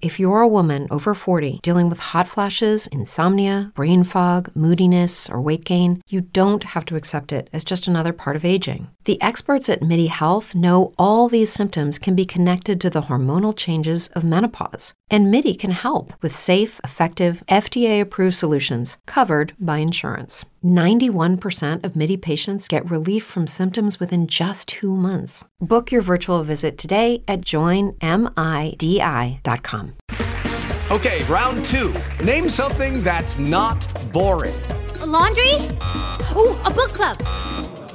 If you're a woman over 40 dealing with hot flashes, insomnia, brain fog, moodiness, or weight gain, you don't have to accept it as just another part of aging. The experts at MIDI Health know all these symptoms can be connected to the hormonal changes of menopause. And MIDI can help with safe, effective, FDA approved solutions covered by insurance. 91% of MIDI patients get relief from symptoms within just two months. Book your virtual visit today at joinmidi.com. Okay, round two. Name something that's not boring. A laundry? Ooh, a book club.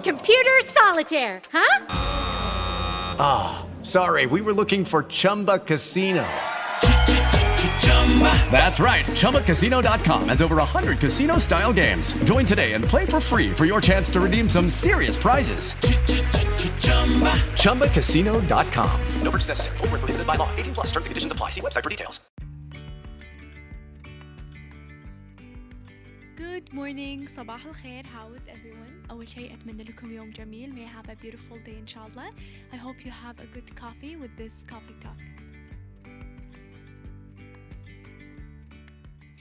Computer solitaire, huh? Ah, oh, sorry, we were looking for Chumba Casino. That's right. ChumbaCasino.com has over 100 casino style games. Join today and play for free for your chance to redeem some serious prizes. ChumbaCasino.com. No purchase necessary. Full prohibited by law. 18 plus terms and conditions apply. See website for details. Good morning صباح الخير how is everyone أول شيء أتمنى لكم يوم جميل may have a beautiful day إن شاء الله I hope you have a good coffee with this coffee talk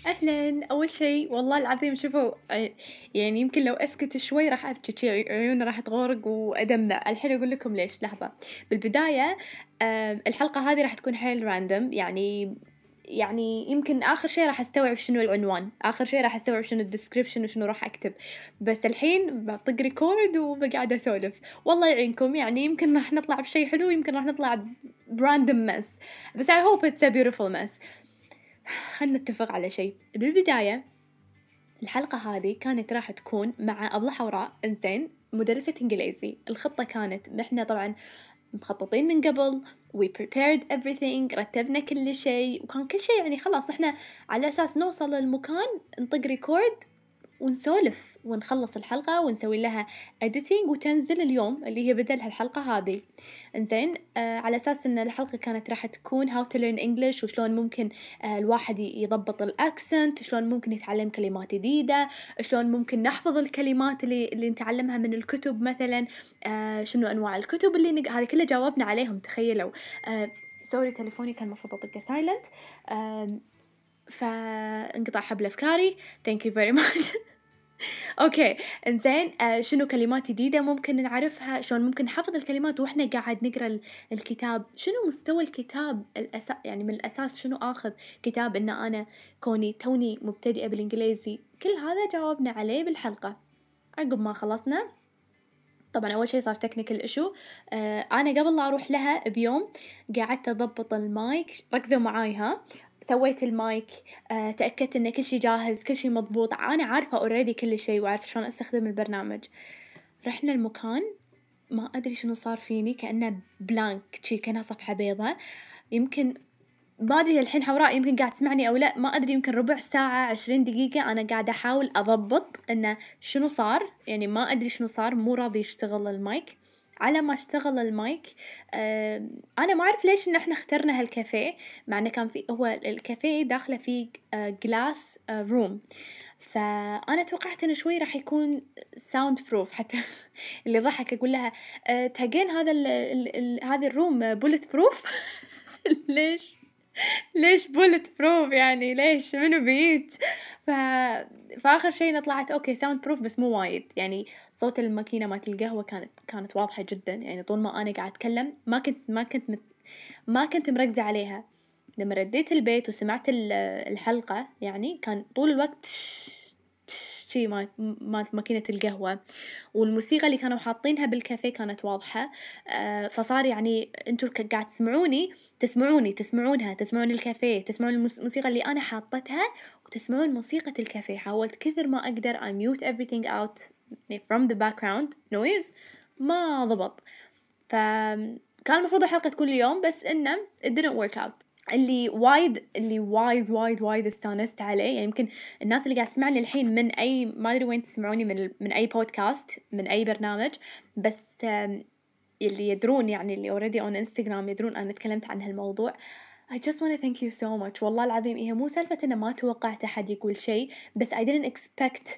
أهلا. أول شيء والله العظيم شوفوا يعني يمكن لو أسكت شوي راح أبكي عيوني راح تغرق وأدمع. الحين أقول لكم ليش. لحظة. بالبداية الحلقة هذه راح تكون حيل راندوم يعني يعني يمكن آخر شيء راح أستوعب شنو العنوان. آخر شيء راح أستوعب شنو ال description وشنو راح أكتب. بس الحين بطق record وبقعد أسولف. والله يعينكم. يعني يمكن راح نطلع بشيء حلو يمكن راح نطلع ب random mess بس hope it's a beautiful mess. خلنا نتفق على شيء. بالبداية الحلقة هذه كانت راح تكون مع أبلة حوراء إنزين مدرسة إنجليزي. الخطة كانت إحنا طبعا مخططين من قبل. We prepared everything. رتبنا كل شيء. وكان كل شيء يعني خلاص إحنا على أساس نوصل للمكان نطق record ونسولف ونخلص الحلقة ونسوي لها editing وتنزل اليوم اللي هي بدل هالحلقة هذه. إنزين آه على أساس إن الحلقة كانت راح تكون how to learn English وشلون ممكن آه الواحد يضبط ال accent شلون ممكن يتعلم كلمات جديدة شلون ممكن نحفظ الكلمات اللي اللي نتعلمها من الكتب مثلا آه شنو أنواع الكتب اللي نق... هذه كلها جاوبنا عليهم تخيلوا. آه sorry تليفوني كان المفروض أطقه silent فانقطع حبل أفكاري. thank you very much okay. إنزين آه شنو كلمات جديده ممكن نعرفها؟ شلون ممكن نحفظ الكلمات وإحنا قاعد نقرأ الكتاب؟ شنو مستوى الكتاب الأساس يعني من الأساس شنو آخذ كتاب إن أنا كوني توني مبتدئة بالإنجليزي؟ كل هذا جاوبنا عليه بالحلقة. عقب ما خلصنا طبعا أول شيء صار technical issue آه أنا قبل لا أروح لها بيوم قعدت أضبط المايك ركزوا معاي ها؟ سويت المايك أه تأكدت إن كل شي جاهز كل شي مضبوط. أنا عارفة already كل شي وعارفة شلون أستخدم البرنامج. رحنا المكان ما أدري شنو صار فيني كأنه blank sheet كأنها صفحة بيضة. يمكن ما أدري الحين حوراء يمكن قاعد تسمعني أو لا ما أدري يمكن ربع ساعة عشرين دقيقة أنا قاعدة أحاول أضبط انه شنو صار. يعني ما أدري شنو صار مو راضي يشتغل المايك. على ما اشتغل المايك. آه أنا ما أعرف ليش إن إحنا اخترنا هالكافيه مع إنه كان في هو الكافيه داخله فيه glass آه room فأنا توقعت إنه شوي راح يكون soundproof حتى اللي ضحك أقول لها أه تاجين هذا ال ال ال هذا ال room bulletproof ليش؟ ليش bulletproof يعني؟ ليش؟ منو بيج؟ ف... فآخر شيء طلعت okay soundproof بس مو وايد. يعني صوت الماكينة مالت القهوة كانت كانت واضحة جدا. يعني طول ما أنا قاعد أتكلم ما كنت ما كنت مت... ما كنت مركزة عليها. لما رديت البيت وسمعت الحلقة يعني كان طول الوقت شي مالت مالت ماكينة القهوة. والموسيقى اللي كانوا حاطينها بالكافيه كانت واضحة. آه فصار يعني أنتوا قاعد تسمعوني تسمعوني تسمعونها تسمعون الكافيه تسمعون الموسيقى اللي أنا حاطتها وتسمعون موسيقى الكافيه. حاولت كثر ما أقدر I mute everything out from the background noise. ما ضبط. فكان المفروض الحلقة تكون اليوم بس إنه it didn't work out. اللي وايد اللي وايد وايد وايد استانست عليه. يعني يمكن الناس اللي قاعد تسمعني الحين من اي ما أدري وين تسمعوني من من أي بودكاست من أي برنامج بس اللي يدرون يعني اللي already on انستغرام يدرون أنا تكلمت عن هالموضوع. I just wanna thank you so much. والله العظيم هي مو سالفة انه ما توقعت أحد يقول شيء بس I didn't expect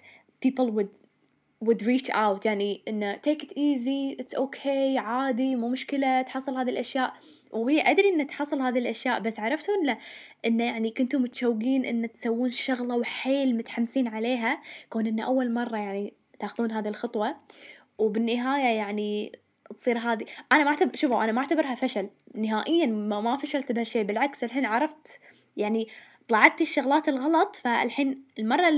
people would would reach out. يعني انه take it easy it's okay عادي مو مشكلة تحصل هذه الأشياء. وهي أدري إن تحصل هذه الأشياء بس عرفتوا انه انه يعني كنتوا متشوقين إن تسوون شغلة وحيل متحمسين عليها كون انه أول مرة يعني تاخذون هذه الخطوة. وبالنهاية يعني تصير هذه أنا ما اعتبر شوفوا أنا ما أعتبرها فشل. نهائيا ما, ما فشلت بهالشيء. بالعكس الحين عرفت يعني طلعت الشغلات الغلط فالحين المرة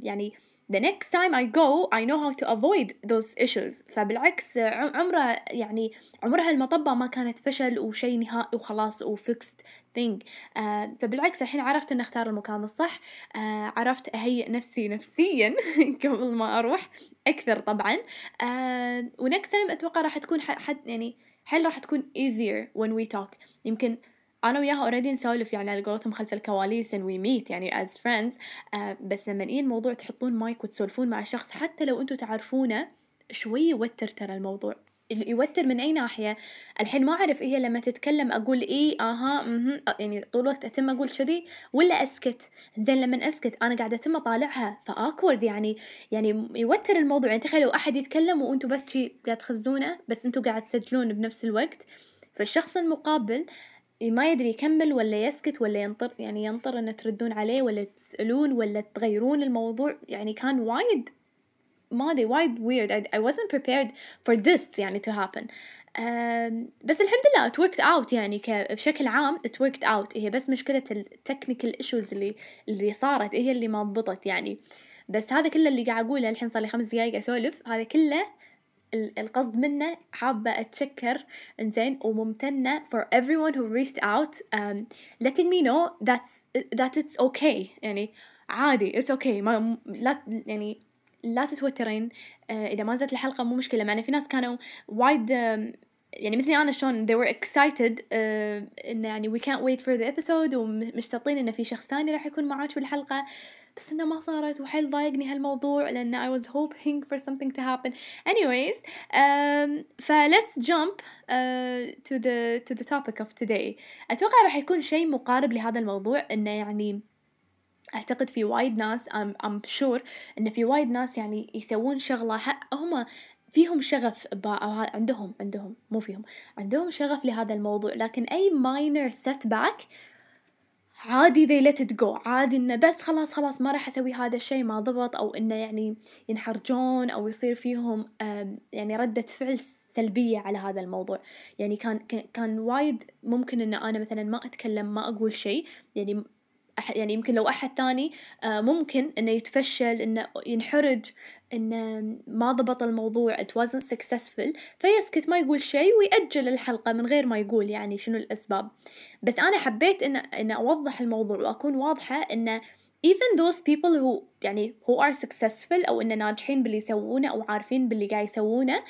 يعني the next time I go I know how to avoid those issues. فبالعكس عمره يعني عمرها المطبة ما كانت فشل وشيء نهائي وخلاص وفيكست thing. آه فبالعكس الحين عرفت ان أختار المكان الصح. آه عرفت أهيئ نفسي نفسيا قبل ما أروح أكثر طبعا. آه و next time أتوقع راح تكون حد يعني حل راح تكون easier when we talk. يمكن أنا وياها already نسولف يعني على قولتهم خلف الكواليس and we meet يعني as friends. uh, بس لما إيه الموضوع تحطون مايك وتسولفون مع شخص حتى لو أنتم تعرفونه شوي يوتر ترى الموضوع. يوتر من أي ناحية. الحين ما أعرف هي لما تتكلم أقول إيه آها مه. يعني طول الوقت أتم أقول كذي ولا أسكت. زين لما أسكت أنا قاعدة أتم أطالعها. ف awkward يعني يعني يوتر الموضوع. يعني تخيلوا أحد يتكلم وأنتم بس شي قاعد تخزونه بس أنتم قاعد تسجلون بنفس الوقت. فالشخص المقابل ما يدري يكمل ولا يسكت ولا ينطر يعني ينطر ان تردون عليه ولا تسألون ولا تغيرون الموضوع. يعني كان وايد ما أدري وايد weird. I, I wasn't prepared for this يعني to happen. بس الحمد لله it worked out يعني بشكل عام it worked out. هي بس مشكلة ال technical issues اللي اللي صارت هي اللي ما ضبطت يعني. بس هذا كله اللي قاعد أقوله الحين صار لي خمس دقايق أسولف. هذا كله القصد منه حابة أتشكر إنزين وممتنة for everyone who reached out um, letting me know that's that it's okay. يعني عادي it's okay. ما لا يعني لا تتوترين. uh, إذا ما نزلت الحلقة مو مشكلة. مع في ناس كانوا وايد يعني مثلي أنا شلون they were excited uh, إنه يعني we can't wait for the episode ومشتاقين إنه في شخص ثاني راح يكون معاك بالحلقة. بس إنه ما صارت وحيل ضايقني هالموضوع لأن I was hoping for something to happen. Anyways um, ف let's jump uh, to the to the topic of today. أتوقع راح يكون شيء مقارب لهذا الموضوع إنه يعني أعتقد في وايد ناس I'm, I'm sure ان في وايد ناس يعني يسوون شغلة هم فيهم شغف أو عندهم عندهم مو فيهم عندهم شغف لهذا الموضوع لكن أي minor setback عادي they let it عادي إنه بس خلاص خلاص ما راح أسوي هذا الشيء ما ضبط أو إنه يعني ينحرجون أو يصير فيهم يعني ردة فعل سلبية على هذا الموضوع. يعني كان كان وايد ممكن إن أنا مثلا ما أتكلم ما أقول شيء يعني يعني يمكن لو أحد تاني آه، ممكن إنه يتفشل إنه ينحرج إنه ما ضبط الموضوع it wasn't successful فيسكت ما يقول شيء ويأجل الحلقة من غير ما يقول يعني شنو الأسباب. بس أنا حبيت إن إن أوضح الموضوع وأكون واضحة إنه even those people who يعني who are successful أو إنه ناجحين باللي يسوونه أو عارفين باللي قاعد يسوونه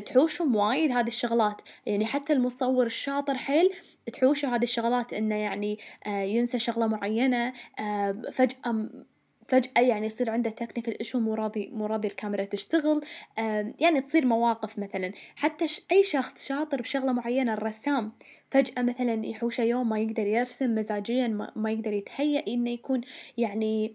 تحوشهم وايد هذه الشغلات. يعني حتى المصور الشاطر حيل تحوشه هذه الشغلات إنه يعني آه ينسى شغلة معينة آه فجأة فجأة يعني يصير عنده technical issue مو راضي مو راضي الكاميرا تشتغل. آه يعني تصير مواقف مثلا. حتى أي شخص شاطر بشغلة معينة الرسام فجأة مثلا يحوشه يوم ما يقدر يرسم مزاجيا ما يقدر يتهيأ إنه يكون يعني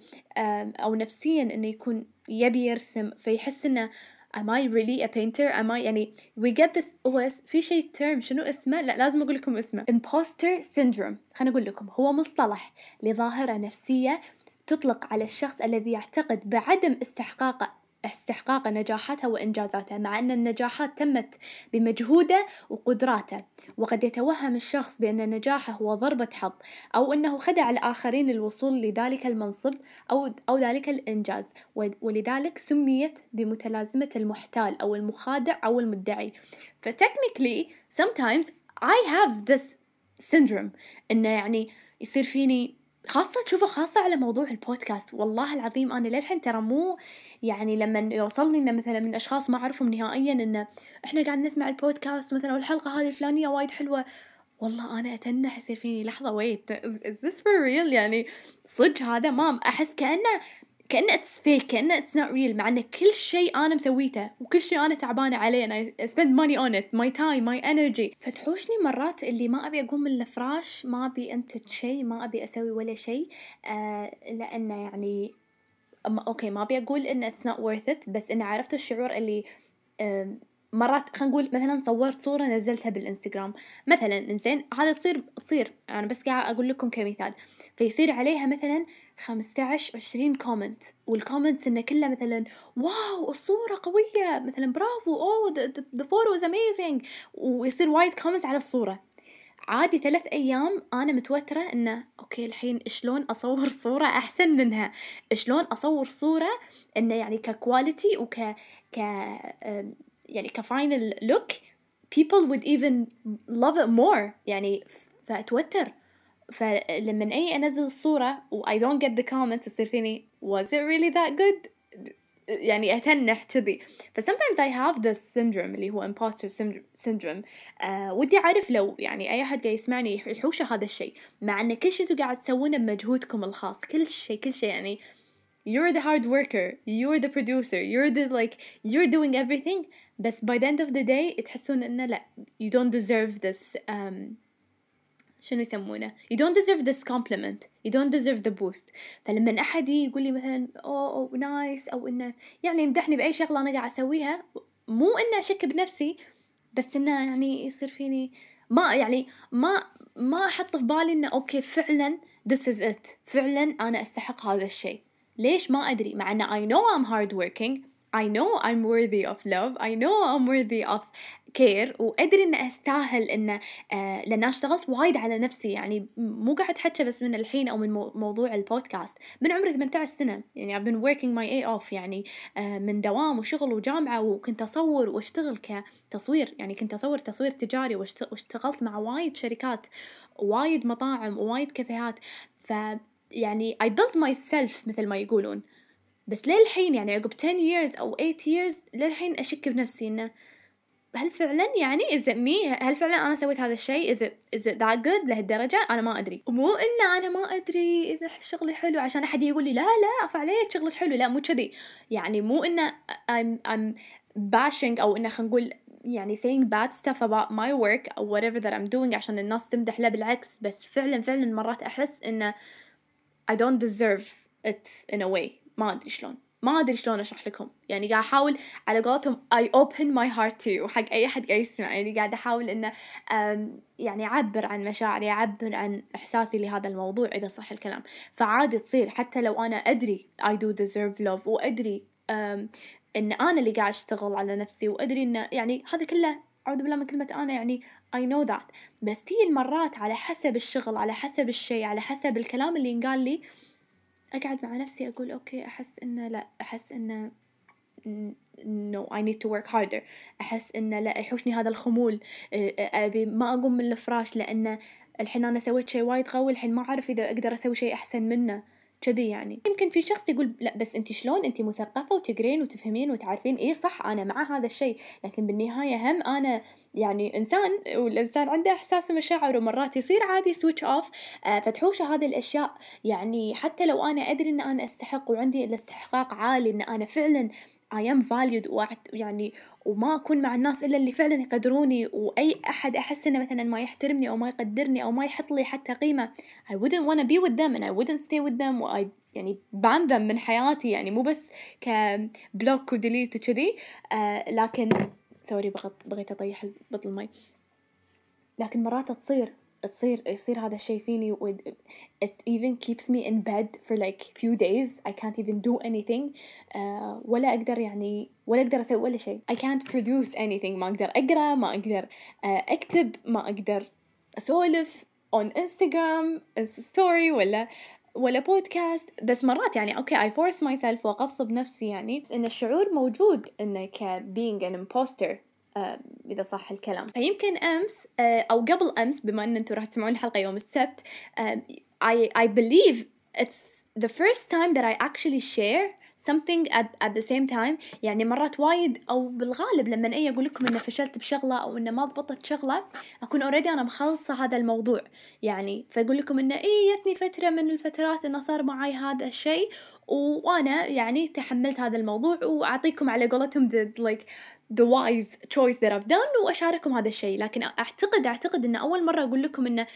أو نفسيا إنه يكون يبي يرسم. فيحس إنه am I really a painter? Am I يعني we get this OS في شيء term شنو اسمه؟ لا لازم أقول لكم اسمه. Imposter syndrome. خليني أقول لكم هو مصطلح لظاهرة نفسية تطلق على الشخص الذي يعتقد بعدم استحقاق استحقاق نجاحاتها وإنجازاتها مع أن النجاحات تمت بمجهوده وقدراته. وقد يتوهم الشخص بأن نجاحه هو ضربة حظ أو أنه خدع الآخرين للوصول لذلك المنصب أو, أو ذلك الإنجاز. ولذلك سميت بمتلازمة المحتال أو المخادع أو المدعي. فتكنيكلي sometimes I have this syndrome. إنه يعني يصير فيني خاصة تشوفوا خاصة على موضوع البودكاست والله العظيم أنا للحين ترى مو يعني لما يوصلني إنه مثلا من أشخاص ما أعرفهم نهائيا إنه إحنا قاعد نسمع البودكاست مثلا والحلقة هذه الفلانية وايد حلوة. والله أنا أتنح يصير فيني لحظة wait is this for real يعني صدق هذا ما أحس كأنه كأنه it's fake كأنه it's not real مع انه كل شيء أنا مسويته وكل شيء أنا تعبانة عليه أنا spend money on it my time my energy. فتحوشني مرات اللي ما أبي أقوم من الفراش ما أبي أنتج شيء ما أبي أسوي ولا شيء آه لأنه يعني أما okay ما أبي أقول إن it's not worth it بس إن عرفت الشعور اللي أم، مرات خلينا نقول مثلا صورت صورة نزلتها بالإنستغرام. مثلا إنزين هذا تصير تصير أنا بس قاعد أقول لكم كمثال. فيصير عليها مثلا 15 20 comment وال comments انه كله مثلا wow الصورة قوية! مثلا برافو! oh the photo is amazing! ويصير وايد comment على الصورة. عادي ثلاث أيام أنا متوترة انه okay الحين شلون أصور صورة أحسن منها؟ شلون أصور صورة انه يعني ك quality وك ك يعني ك final look people would even love it more. يعني فأتوتر. فلما اي انزل الصورة و I don't get the comments يصير فيني was it really that good يعني اتنح كذي ف sometimes I have this syndrome اللي هو imposter syndrome. آه ودي اعرف لو يعني اي احد قاعد يسمعني يحوشه هذا الشيء مع ان كل شيء أنتوا قاعد تسوونه بمجهودكم الخاص كل شيء كل شيء يعني you're the hard worker you're the producer you're the like you're doing everything بس by the end of the day تحسون انه لا you don't deserve this um, شنو يسمونه. You don't deserve this compliment. You don't deserve the boost. فلما أحد يقول لي مثلا oh, oh nice أو إنه يعني يمدحني بأي شغلة أنا قاعد أسويها مو إنه أشك بنفسي بس إنه يعني يصير فيني ما يعني ما ما أحط في بالي إنه أوكي فعلا this is it. فعلا أنا أستحق هذا الشيء. ليش؟ ما أدري. مع إنه I know I'm hard working I know I'm worthy of love. I know I'm worthy of care وأدري إن أستاهل إن آه لأن اشتغلت وايد على نفسي يعني مو قاعد أحكي بس من الحين أو من مو موضوع البودكاست. من عمري 18 سنة يعني I've been working my A off يعني آه من دوام وشغل وجامعة وكنت أصور وأشتغل كتصوير. يعني كنت أصور تصوير تجاري واشتغلت مع وايد شركات وايد مطاعم ووايد كافيهات. ف يعني I built myself مثل ما يقولون. بس للحين يعني عقب 10 years أو 8 years للحين أشك بنفسي إنه هل فعلا يعني is it me? هل فعلا أنا سويت هذا الشيء? is it that good لهالدرجة؟ أنا ما أدري. مو إن أنا ما أدري إذا شغلي حلو عشان أحد يقول لي لا لا أف عليك شغلك حلو. لا مو كذي. يعني مو إنه I'm I'm bashing أو إنه خلينا نقول يعني saying bad stuff about my work أو whatever that I'm doing عشان الناس تمدح. له بالعكس. بس فعلا فعلا مرات أحس إنه I don't deserve it in a way. ما أدري شلون. ما أدري شلون أشرح لكم. يعني قاعد أحاول على قولتهم open my heart to you. وحق أي أحد قاعد يسمع. يعني قاعد أحاول إنه يعني أعبر عن مشاعري أعبر عن إحساسي لهذا الموضوع إذا صح الكلام. فعادي تصير. حتى لو أنا أدري I do deserve love وأدري إن أنا اللي قاعد أشتغل على نفسي وأدري إنه يعني هذا كله أعوذ بالله من كلمة أنا يعني I know that. بس تيجي المرات على حسب الشغل على حسب الشيء على حسب الكلام اللي ينقال لي أقعد مع نفسي أقول أوكي أحس إنه لا أحس إنه no I need to work harder. أحس إنه لا يحوشني هذا الخمول. أبي ما أقوم من الفراش لأنه الحين أنا سويت شيء وايد قوي الحين ما أعرف إذا أقدر أسوي شيء أحسن منه. كذي يعني. يمكن في شخص يقول لا بس انت شلون؟ انت مثقفة وتقرين وتفهمين وتعرفين. إيه صح أنا مع هذا الشيء. لكن بالنهاية هم أنا يعني إنسان والإنسان عنده إحساس ومشاعر ومرات يصير عادي switch off فتحوشه هذه الأشياء. يعني حتى لو أنا أدري إن أنا أستحق وعندي الاستحقاق عالي إن أنا فعلا I am valued يعني وما أكون مع الناس إلا اللي فعلا يقدروني وأي أحد أحس إنه مثلا ما يحترمني أو ما يقدرني أو ما يحط لي حتى قيمة I wouldn't wanna be with them and I wouldn't stay with them و I يعني ban them من حياتي يعني مو بس ك block و delete وكذي آه لكن sorry بغيت أطيح بطل المي لكن مرات تصير. تصير يصير هذا الشيء فيني و it even keeps me in bed for like few days. I can't even do anything. Uh, ولا أقدر يعني ولا أقدر أسوي ولا شيء I can't produce anything. ما أقدر أقرأ ما أقدر uh, أكتب ما أقدر أسولف on Instagram story ولا ولا بودكاست بس مرات يعني أوكي I force myself واغصب نفسي يعني. ان الشعور موجود انه ك being an imposter. إذا صح الكلام. فيمكن أمس آه أو قبل أمس بما أن أنتم راح تسمعون الحلقة يوم السبت آه I, I believe it's the first time that I actually share something at, at the same time. يعني مرات وايد أو بالغالب لما أي أقول لكم إنه فشلت بشغلة أو إنه ما ضبطت شغلة أكون أوريدي أنا مخلصة هذا الموضوع. يعني فأقول لكم إنه إيه جتني فترة من الفترات إنه صار معي هذا الشيء وأنا يعني تحملت هذا الموضوع وأعطيكم على قولتهم the like the wise choice that I've done وأشارككم هذا الشيء. لكن أعتقد أعتقد إن أول مرة أقول لكم إنه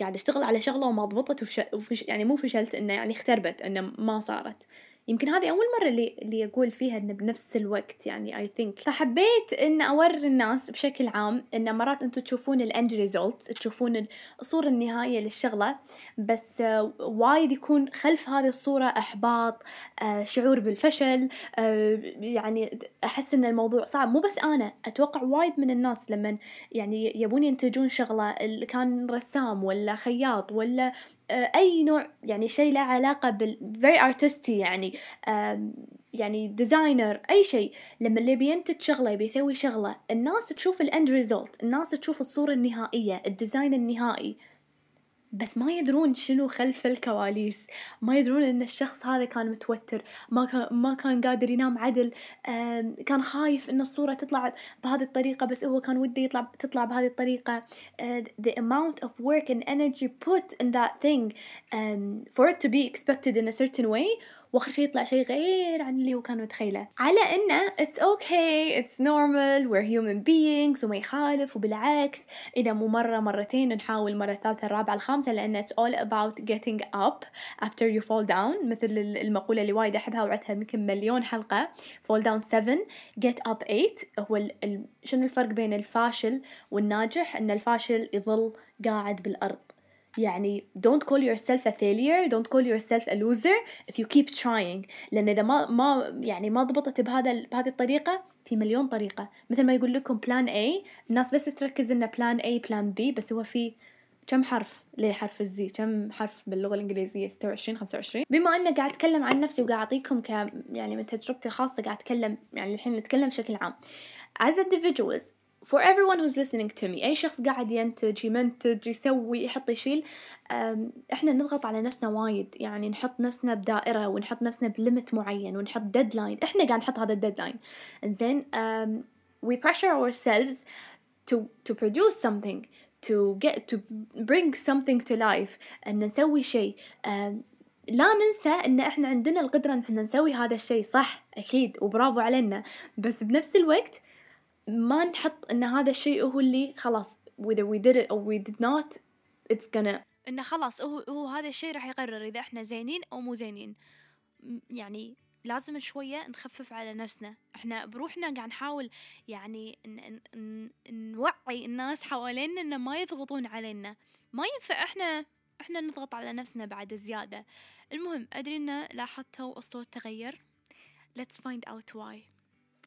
قاعد أشتغل على شغلة وما ضبطت وفش... يعني مو فشلت إنه يعني اختربت إنه ما صارت. يمكن هذه أول مرة اللي اللي أقول فيها إنه بنفس الوقت يعني I think. فحبيت إن أوري الناس بشكل عام إن مرات أنتم تشوفون الأند ريزولت تشوفون الصورة النهائية للشغلة بس آه، وايد يكون خلف هذه الصورة إحباط آه، شعور بالفشل آه، يعني أحس إن الموضوع صعب. مو بس أنا أتوقع وايد من الناس لما يعني يبون ينتجون شغلة اللي كان رسام ولا خياط ولا أي نوع يعني شيء له علاقة بال very artisty يعني يعني designer أي شيء. لما اللي بينتج شغلة بيسوي شغلة الناس تشوف ال end result الناس تشوف الصورة النهائية ال design النهائي. بس ما يدرون شنو خلف الكواليس. ما يدرون إن الشخص هذا كان متوتر ما كان ما كان قادر ينام عدل كان خايف إن الصورة تطلع بهذه الطريقة بس هو كان وده يطلع تطلع بهذه الطريقة. the amount of work and energy put in that thing for it to be expected in a certain way واخر شيء يطلع شيء غير عن اللي هو كان متخيله. على إنه it's okay it's normal we're human beings وما يخالف وبالعكس. إذا مو مرة مرتين نحاول مرة ثالثة الرابعه الخامسة لأن it's all about getting up after you fall down. مثل المقولة اللي وايد أحبها وعدتها يمكن مليون حلقة. Fall down 7 get up 8 هو ال شنو الفرق بين الفاشل والناجح؟ إن الفاشل يظل قاعد بالأرض. يعني don't call yourself a failure don't call yourself a loser if you keep trying. لأن إذا ما ما يعني ما ضبطت بهذا بهذه الطريقة في مليون طريقة. مثل ما يقول لكم plan A الناس بس تركز إنه plan A plan B بس هو في كم حرف؟ ليه حرف الزي كم حرف باللغة الإنجليزية؟ 26 25 بما أنه قاعد أتكلم عن نفسي وقاعد أعطيكم ك يعني من تجربتي الخاصة قاعد أتكلم يعني الحين نتكلم بشكل عام. As individuals for everyone who's listening to me أي شخص قاعد ينتج يمنتج يسوي يحط يشيل إحنا نضغط على نفسنا وايد. يعني نحط نفسنا بدائرة ونحط نفسنا ب limit معين ونحط deadline إحنا قاعد نحط هذا ال deadline إنزين we pressure ourselves to to produce something to get to bring something to life. أن نسوي شيء. لا ننسى إن إحنا عندنا القدرة إن إحنا نسوي هذا الشيء. صح أكيد وبرافو علينا. بس بنفس الوقت ما نحط إن هذا الشيء هو اللي خلاص whether we did it or we did not it's gonna انه خلاص هو هو هذا الشيء راح يقرر إذا إحنا زينين أو مو زينين. يعني لازم شوية نخفف على نفسنا. إحنا بروحنا قاعد نحاول يعني ن ن نوعي الناس حوالينا إنه ما يضغطون علينا. ما ينفع إحنا إحنا نضغط على نفسنا بعد زيادة. المهم أدري إنه لاحظتوا الصوت تغير. Let's find out why.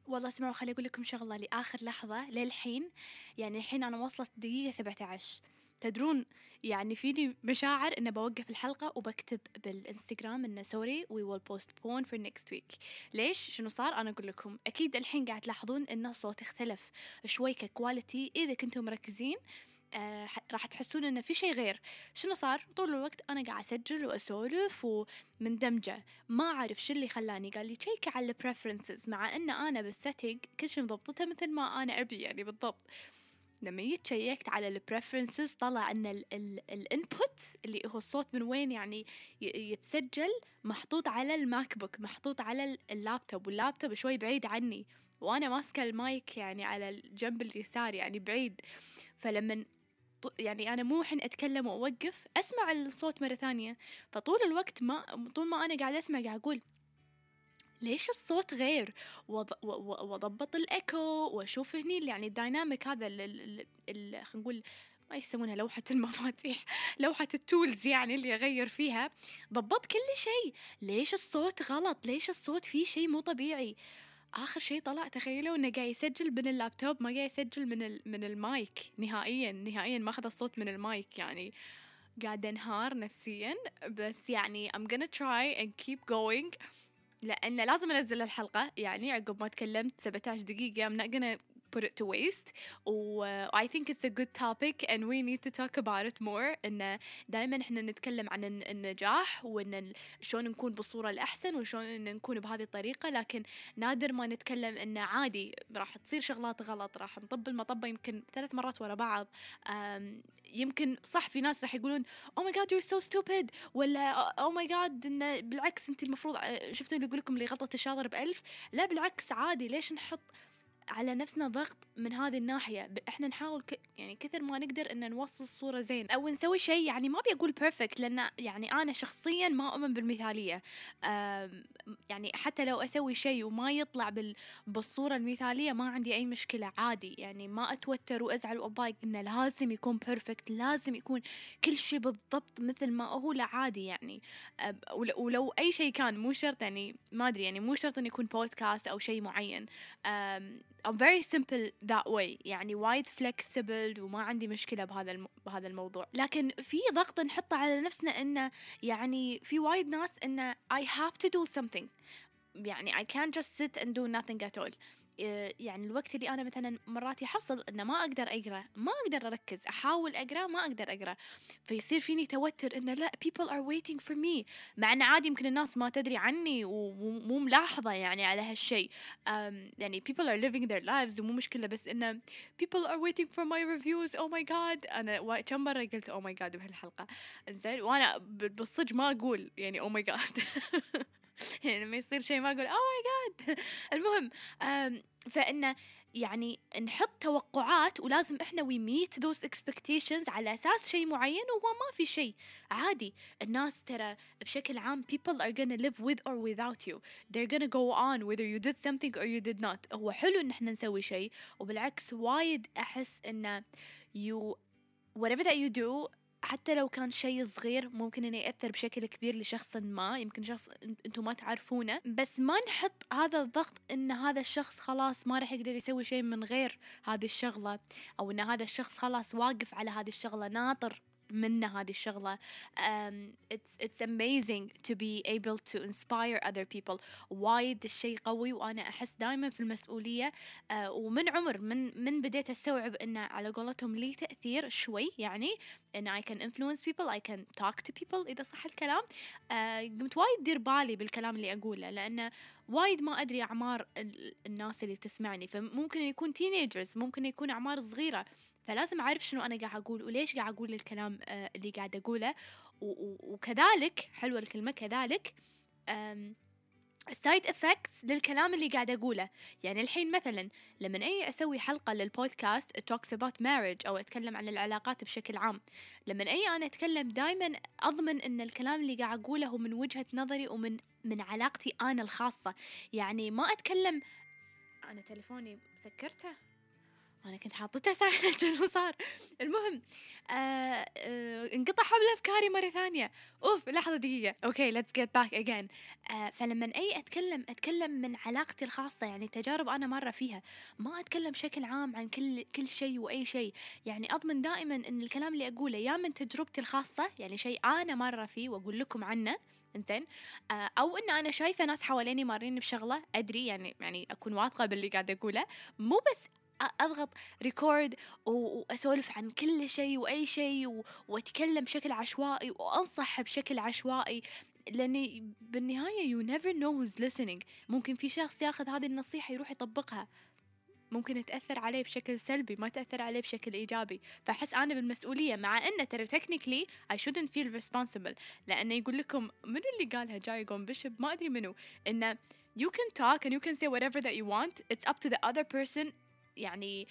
والله اسمعوا خلي أقول لكم شغلة لآخر لحظة للحين يعني الحين أنا وصلت دقيقة سبعة عشر تدرون يعني فيني مشاعر انه بوقف الحلقة وبكتب بالإنستغرام إنه sorry we will postpone for next week ليش؟ شنو صار؟ أنا أقول لكم. أكيد الحين قاعد تلاحظون إن الصوت اختلف شوي ك quality إذا كنتم مركزين آه راح تحسون إنه في شيء غير. شنو صار؟ طول الوقت أنا قاعد أسجل وأسولف ومندمجة. ما أعرف شو اللي خلاني. قال لي check ي على ال preferences مع إن أنا بال setting كل شيء مضبطته مثل ما أنا أبي يعني بالضبط. لما جيت check ت على ال preferences طلع إن ال input اللي هو الصوت من وين يعني يتسجل محطوط على الماك بوك محطوط على ال laptop وال laptop شوي بعيد عني. وأنا ماسكة المايك يعني على الجنب اليسار يعني بعيد. فلما يعني أنا مو حين أتكلم وأوقف أسمع الصوت مرة ثانية. فطول الوقت ما طول ما أنا قاعدة أسمع قاعد أقول ليش الصوت غير؟ وضبط الإيكو وأشوف هني يعني ال dynamic هذا خلينا نقول ما يسمونها لوحة المفاتيح لوحة ال tools يعني اللي أغير فيها. ضبط كل شيء. ليش الصوت غلط؟ ليش الصوت فيه شيء مو طبيعي؟ آخر شيء طلع تخيلوا إنه قاعد يسجل من اللابتوب ما قاعد يسجل من من المايك نهائيا نهائيا ما أخذ الصوت من المايك يعني قاعد انهار نفسيا. بس يعني I'm gonna try and keep going. لأن لازم أنزل الحلقة يعني عقب ما تكلمت 17 دقيقة. I'm not gonna put it to waste. و I think it's a good topic and we need to talk about it more. إن دائما إحنا نتكلم عن النجاح وإن شلون نكون بالصورة الأحسن وشلون نكون بهذه الطريقة. لكن نادر ما نتكلم إنه عادي راح تصير شغلات غلط راح نطب المطبة يمكن ثلاث مرات ورا بعض. يمكن صح في ناس راح يقولون oh my god you so stupid ولا oh my god انه بالعكس أنت المفروض شفتوا اللي يقول لكم اللي غلطت الشاطر بألف؟ لا بالعكس عادي. ليش نحط على نفسنا ضغط من هذه الناحية. ب- إحنا نحاول ك... يعني كثر ما نقدر إن نوصل صورة زين أو نسوي شيء يعني ما أبي أقول perfect لأن يعني أنا شخصيا ما أؤمن بالمثالية. آم، يعني حتى لو أسوي شيء وما يطلع بال... بالصورة المثالية ما عندي أي مشكلة عادي. يعني ما أتوتر وأزعل وأتضايق إنه لازم يكون perfect لازم يكون كل شيء بالضبط مثل ما هو لا عادي يعني. ولو أي شيء كان مو شرط يعني ما أدري يعني مو شرط إنه يكون بودكاست أو شيء معين. I'm very simple that way. يعني وايد flexible وما عندي مشكلة بهذا الم... بهذا الموضوع. لكن في ضغط نحطه على نفسنا إنه يعني في وايد ناس إنه I have to do something. يعني I can't just sit and do nothing at all. يعني الوقت اللي أنا مثلا مرات يحصل إنه ما أقدر أقرأ ما أقدر أركز أحاول أقرأ ما أقدر أقرأ. فيصير فيني توتر إنه لا people are waiting for me. مع انه عادي يمكن الناس ما تدري عني ومو ملاحظة يعني على هالشيء. يعني people are living their lives ومو مشكلة بس إنه people are waiting for my reviews. Oh my god. أنا كم مرة قلت oh my god بهالحلقة؟ زين وأنا بالصدق ما أقول يعني oh my god. يعني لما يصير شيء ما أقول oh my god المهم فإن يعني نحط توقعات ولازم إحنا we meet those expectations على أساس شيء معين وهو ما في شيء. عادي الناس ترى بشكل عام people are gonna live with or without you they're gonna go on whether you did something or you did not هو حلو إن إحنا نسوي شيء وبالعكس وايد أحس إن يو whatever that you do حتى لو كان شيء صغير ممكن إنه يأثر بشكل كبير لشخص ما يمكن شخص أنتم ما تعرفونه. بس ما نحط هذا الضغط إن هذا الشخص خلاص ما راح يقدر يسوي شيء من غير هذه الشغلة أو إن هذا الشخص خلاص واقف على هذه الشغلة ناطر. منا هذه الشغلة. Um, it's, it's amazing to be able to inspire other people. وايد الشيء قوي وأنا أحس دائما في المسؤولية. Uh, ومن عمر من من بديت أستوعب أن على قولتهم لي تأثير شوي يعني أن I can influence people I can talk to people إذا صح الكلام. Uh, قمت وايد دير بالي بالكلام اللي أقوله لأنه وايد ما أدري أعمار ال- الناس اللي تسمعني. فممكن يكون teenagers ممكن يكون أعمار صغيرة. فلازم أعرف شنو أنا قاعد أقول وليش قاعد أقول الكلام آه، اللي قاعد أقوله. وكذلك حلوة الكلمة كذلك ال side effects للكلام اللي قاعد أقوله. يعني الحين مثلا لما أي أسوي حلقة لل podcast talks about marriage أو أتكلم عن العلاقات بشكل عام. لما أي أنا أتكلم دائما أضمن إن الكلام اللي قاعد أقوله هو من وجهة نظري ومن من علاقتي أنا الخاصة. يعني ما أتكلم أنا تليفوني سكرته أنا كنت حاطته silent شنو صار المهم آه آه انقطع حبل افكاري مرة ثانية. أوف لحظة دقيقة. okay let's get back again فلما أي أتكلم أتكلم من علاقتي الخاصة يعني تجارب أنا مرة فيها. ما أتكلم بشكل عام عن كل كل شيء وأي شيء. يعني أضمن دائما إن الكلام اللي أقوله يا من تجربتي الخاصة يعني شيء أنا مرة فيه وأقول لكم عنه إنزين. آه، أو إن أنا شايفة ناس حواليني مارين بشغلة أدري يعني يعني أكون واثقة باللي قاعدة أقوله. مو بس أضغط record وأسولف عن كل شيء وأي شيء وأتكلم بشكل عشوائي وأنصح بشكل عشوائي لأني بالنهاية you never know who's listening. ممكن في شخص ياخذ هذه النصيحة يروح يطبقها. ممكن تأثر عليه بشكل سلبي ما تأثر عليه بشكل إيجابي. فأحس أنا بالمسؤولية مع أنه ترى technically I shouldn't feel responsible لأنه يقول لكم منو اللي قالها جاي يقوم بشب؟ ما أدري منو. إنه you can talk and you can say whatever that you want it's up to the other person يعني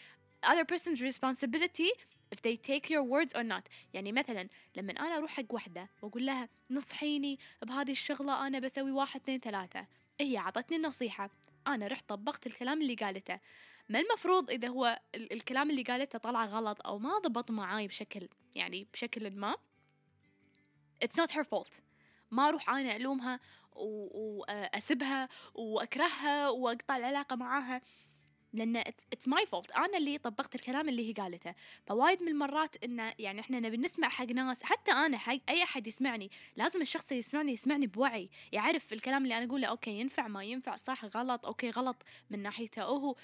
other person's responsibility if they take your words or not. يعني مثلا لما أنا أروح حق وحدة وأقول لها نصحيني بهذه الشغلة أنا بسوي واحد اثنين ثلاثة. هي عطتني النصيحة. أنا رحت طبقت الكلام اللي قالته. ما المفروض إذا هو ال- الكلام اللي قالته طلع غلط أو ما ضبط معاي بشكل يعني بشكل ما it's not her fault. ما أروح أنا ألومها وأسبها وأكرهها وأقطع العلاقة معاها. It's, it's my fault. أنا اللي طبقت الكلام اللي هي قالته. فوايد من المرات إنه يعني إحنا نبي نسمع حق ناس. حتى أنا حق أي أحد يسمعني لازم الشخص اللي يسمعني يسمعني بوعي. يعرف الكلام اللي أنا أقوله. أوكي ينفع ما ينفع صح غلط. أوكي غلط من ناحيته. هو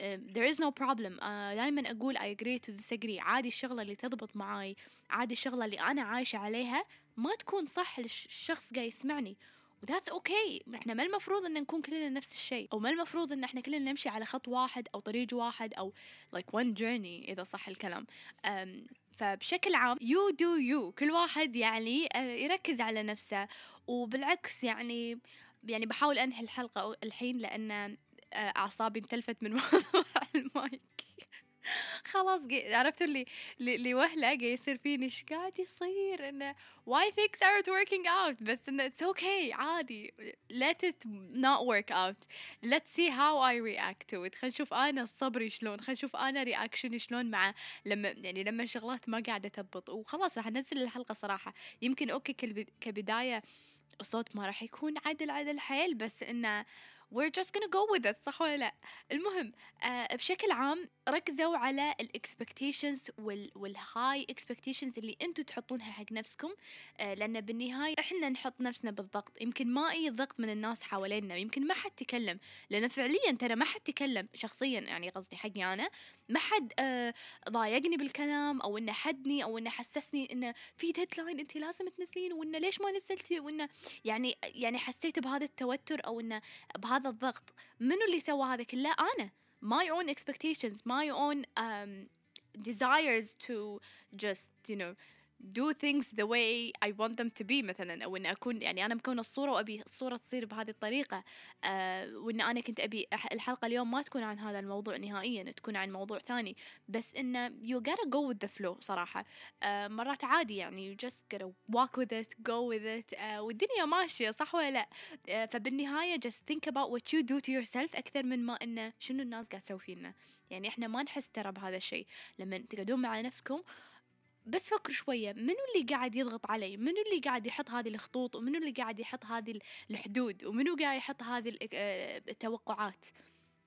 آه، there is no problem. uh, دائما أقول I agree to disagree. عادي الشغلة اللي تضبط معاي عادي الشغلة اللي أنا عايشة عليها ما تكون صح للشخص قاعد يسمعني. و that's okay إحنا ما المفروض إن نكون كلنا نفس الشيء. أو ما المفروض إن إحنا كلنا نمشي على خط واحد أو طريق واحد أو like one journey إذا صح الكلام. um, فبشكل عام you do you. كل واحد يعني آه، يركز على نفسه. وبالعكس يعني يعني بحاول أنهي الحلقة الحين لأن آه، أعصابي انتلفت من موضوع المايك. خلاص جي عرفتوا اللي اللي اللي وهله قاعد يصير فيني إيش قاعد يصير؟ إنه why things aren't working out بس إنه it's okay عادي. Let it not work out. Let's see how I react to it. خلينا نشوف أنا صبري شلون. خلينا نشوف أنا reaction ي شلون مع لما يعني لما شغلات ما قاعدة تضبط. وخلاص راح أنزل الحلقة صراحة. يمكن أوكي كبداية الصوت ما راح يكون عدل عدل حيل بس إنه we're just gonna go with it صح ولا لا؟ المهم آه بشكل عام ركزوا على ال expectations وال high expectations اللي أنتم تحطونها حق نفسكم آه لأن بالنهاية إحنا نحط نفسنا بالضغط. يمكن ما أي ضغط من الناس حوالينا يمكن ما حد تكلم لأن فعليا ترى ما حد تكلم شخصيا يعني قصدي حقي أنا. ما حد آه ضايقني بالكلام أو إنه حدني أو إنه حسسني إنه في ديدلاين انت لازم تنزلين وإنه ليش ما نزلتي؟ وإنه يعني يعني حسيت بهذا التوتر أو إنه بهذا الضغط منو اللي سوى هذا كله أنا my own expectations my own um, desires to just you know do things the way I want them to be مثلا أو إن أكون يعني أنا مكونة الصورة وأبي الصورة تصير بهذه الطريقة. آه وإن أنا كنت أبي أح- الحلقة اليوم ما تكون عن هذا الموضوع نهائيا تكون عن موضوع ثاني. بس انه you gotta go with the flow صراحة. آه مرات عادي يعني you just gotta walk with it go with it. آه والدنيا ماشية صح ولا لا؟ آه فبالنهاية just think about what you do to yourself أكثر من ما انه شنو الناس قاعد تسوي فينا. يعني إحنا ما نحس ترى بهذا الشيء. لما تقعدون مع نفسكم بس فكروا شوية منو اللي قاعد يضغط علي؟ منو اللي قاعد يحط هذه الخطوط؟ ومنو اللي قاعد يحط هذه الحدود؟ ومنو قاعد يحط هذه آه، التوقعات؟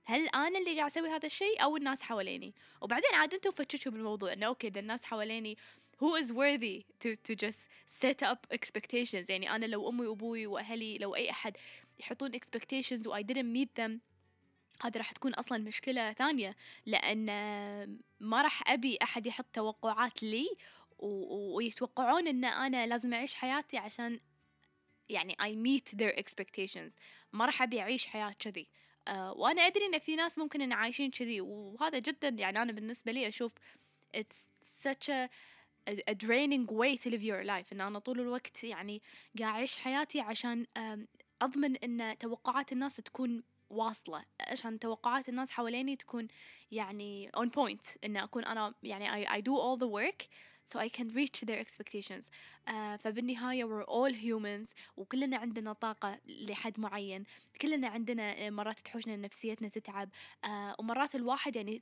هل أنا اللي قاعد أسوي هذا الشيء أو الناس حواليني؟ وبعدين عاد أنتم فتشوا بالموضوع إنه أوكي إذا الناس حواليني who is worthy to to just set up expectations يعني أنا لو أمي وأبوي وأهلي لو أي أحد يحطون expectations و I didn't meet them هذا راح تكون أصلا مشكلة ثانية لأن ما راح أبي أحد يحط توقعات لي ويتوقعون إن أنا لازم أعيش حياتي عشان يعني I meet their expectations. ما راح أبي أعيش حياة كذي. آه وأنا أدري إن في ناس ممكن إن عايشين كذي وهذا جدا يعني أنا بالنسبة لي أشوف it's such a a draining way to live your life. إن أنا طول الوقت يعني قاعد أعيش حياتي عشان أضمن إن توقعات الناس تكون واصلة عشان توقعات الناس حواليني تكون يعني on point إن أكون أنا يعني I, I do all the work so I can reach their expectations. آه فبالنهاية we're all humans وكلنا عندنا طاقة لحد معين. كلنا عندنا آه، مرات تحوشنا نفسيتنا تتعب. آه ومرات الواحد يعني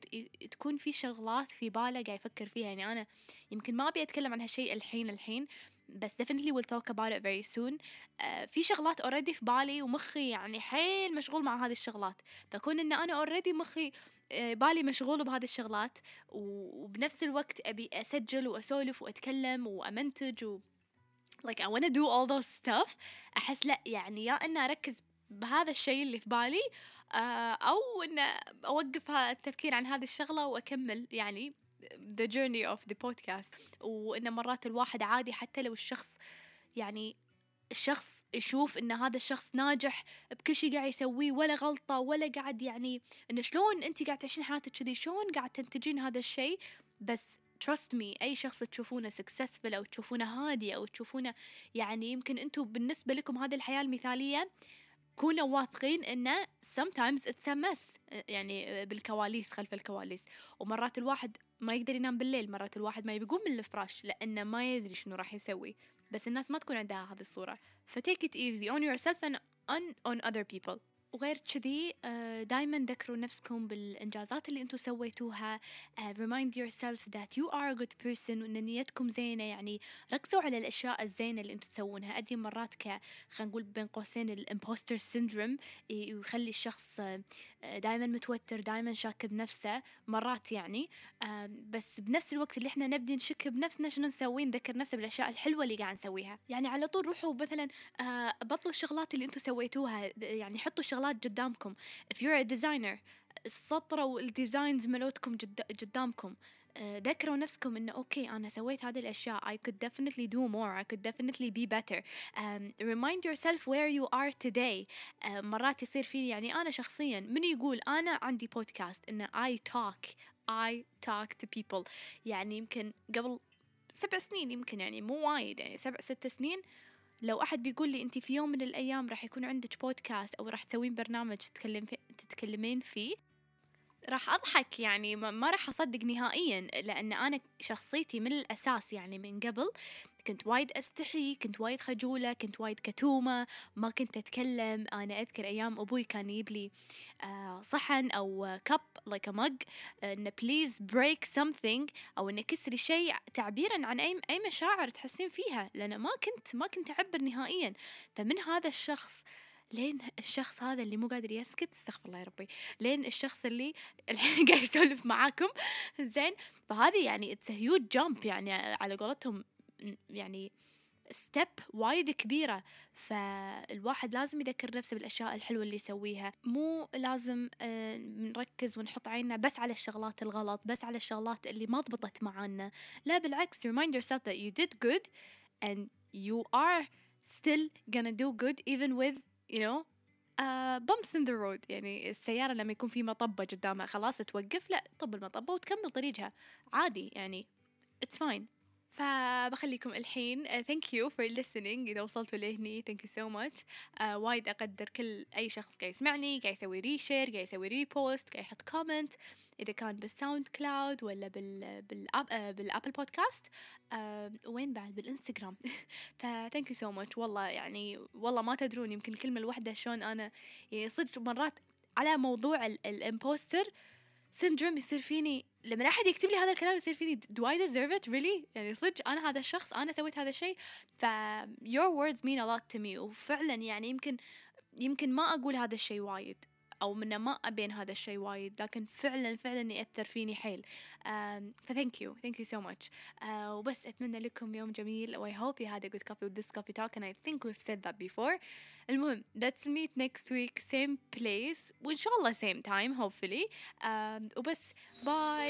تكون في شغلات في باله قاعد يفكر فيها. يعني أنا يمكن ما أبي أتكلم عن هالشيء الحين الحين بس definitely we'll talk about it very soon. آه في شغلات already في بالي ومخي يعني حيل مشغول مع هذه الشغلات. فكون إن أنا already مخي آه، بالي مشغول بهذه الشغلات وبنفس الوقت أبي أسجل وأسولف وأتكلم وأمنتج و like I wanna do all those stuff. أحس لا يعني يا ان أركز بهذا الشيء اللي في بالي آه، أو إن اوقف التفكير عن هذه الشغلة وأكمل يعني. The journey of the podcast وإن مرات الواحد عادي حتى لو الشخص يعني الشخص يشوف إن هذا الشخص ناجح بكل شيء قاعد يسويه ولا غلطة ولا قاعد يعني انه شلون أنت قاعد تعيشين حياتك كذي شلون قاعد تنتجين هذا الشيء؟ بس trust me أي شخص تشوفونه successful أو تشوفونه هادي أو تشوفونه يعني يمكن أنتم بالنسبة لكم هذه الحياة المثالية كونوا واثقين إنه sometimes it's a mess يعني بالكواليس خلف الكواليس. ومرات الواحد ما يقدر ينام بالليل مرات الواحد ما يقوم من الفراش لأنه ما يدري شنو راح يسوي. بس الناس ما تكون عندها هذه الصورة. ف take it on yourself and on other people. وغير كذي دائما ذكروا نفسكم بالإنجازات اللي أنتم سويتوها آه، remind yourself that you are a good person وأن نيتكم زينة يعني ركزوا على الأشياء الزينة اللي أنتم تسوونها. أدي مرات ك خلينا نقول بين قوسين ال imposter syndrome يخلي الشخص دائما متوتر دائما شاك بنفسه مرات يعني. بس بنفس الوقت اللي إحنا نبدي نشك بنفسنا شنو نسوي؟ نذكر نفسنا بالأشياء الحلوة اللي قاعد نسويها. يعني على طول روحوا مثلا آه، بطلوا الشغلات اللي أنتم سويتوها. يعني حطوا شغلات قدامكم. If you're a designer سطروا ال designs مالوتكم جد قدامكم. آه، ذكروا نفسكم إنه أوكي أنا سويت هذه الأشياء. I could definitely do more. I could definitely be better. Um, remind yourself where you are today. uh, مرات يصير فيني يعني أنا شخصيا من يقول أنا عندي بودكاست إنه I talk I talk to people. يعني يمكن قبل سبع سنين يمكن يعني مو وايد يعني سبع ست سنين. لو أحد بيقول لي أنت في يوم من الأيام راح يكون عندك بودكاست أو راح تسوين برنامج تتكلم في تتكلمين فيه راح أضحك يعني ما راح أصدق نهائيا لأن أنا شخصيتي من الأساس يعني من قبل كنت وايد أستحي كنت وايد خجولة كنت وايد كتومة ما كنت أتكلم. أنا أذكر أيام أبوي كان يجيب لي آه، صحن أو cup a mug إنه please break something أو إنه كسري شيء تعبيرا عن أي أي مشاعر تحسين فيها لأن ما كنت ما كنت أعبر نهائيا. فمن هذا الشخص لين الشخص هذا اللي مو قادر يسكت استغفر الله يا ربي. لين الشخص اللي الحين قاعد يسولف معاكم. زين. فهذه يعني it's huge jump يعني على قولتهم يعني step وايد كبيرة. فالواحد لازم يذكر نفسه بالأشياء الحلوة اللي يسويها. مو لازم آه، نركز ونحط عيننا بس على الشغلات الغلط بس على الشغلات اللي ما ضبطت معانا. لا بالعكس remind yourself that you did good and you are still gonna do good even with you know uh, bumps in the road. يعني السيارة لما يكون في مطبة قدامها خلاص توقف لا طب المطبة وتكمل طريقها. عادي يعني it's fine. فبخليكم الحين. Thank you for listening. إذا وصلتوا لهني you so much. Uh, وايد أقدر كل أي شخص قاعد يسمعني قاعد يسوي reshare قاعد يسوي repost قاعد يحط comment إذا كان بال SoundCloud ولا بال بالأب بال Apple Podcast وين بعد؟ بالإنستغرام ف thank you so much. والله يعني والله ما تدرون يمكن الكلمة الواحدة شلون أنا يعني صدق مرات على موضوع ال- ال imposter syndrome يصير فيني. لما أحد يكتب لي هذا الكلام يصير فيني do I deserve it? Really? يعني صدق أنا هذا الشخص أنا سويت هذا الشيء. ف your words mean a lot to me. وفعلا يعني يمكن يمكن ما أقول هذا الشيء وايد. أو منه ما ابين هذا الشيء وايد لكن فعلا فعلا ياثر فيني حيل ف thank you thank you so much وبس اتمنى لكم يوم جميل و I hope you had a good coffee with this coffee talk and I think we've said that before المهم let's meet next week same place وان شاء الله same time hopefully um, وبس باي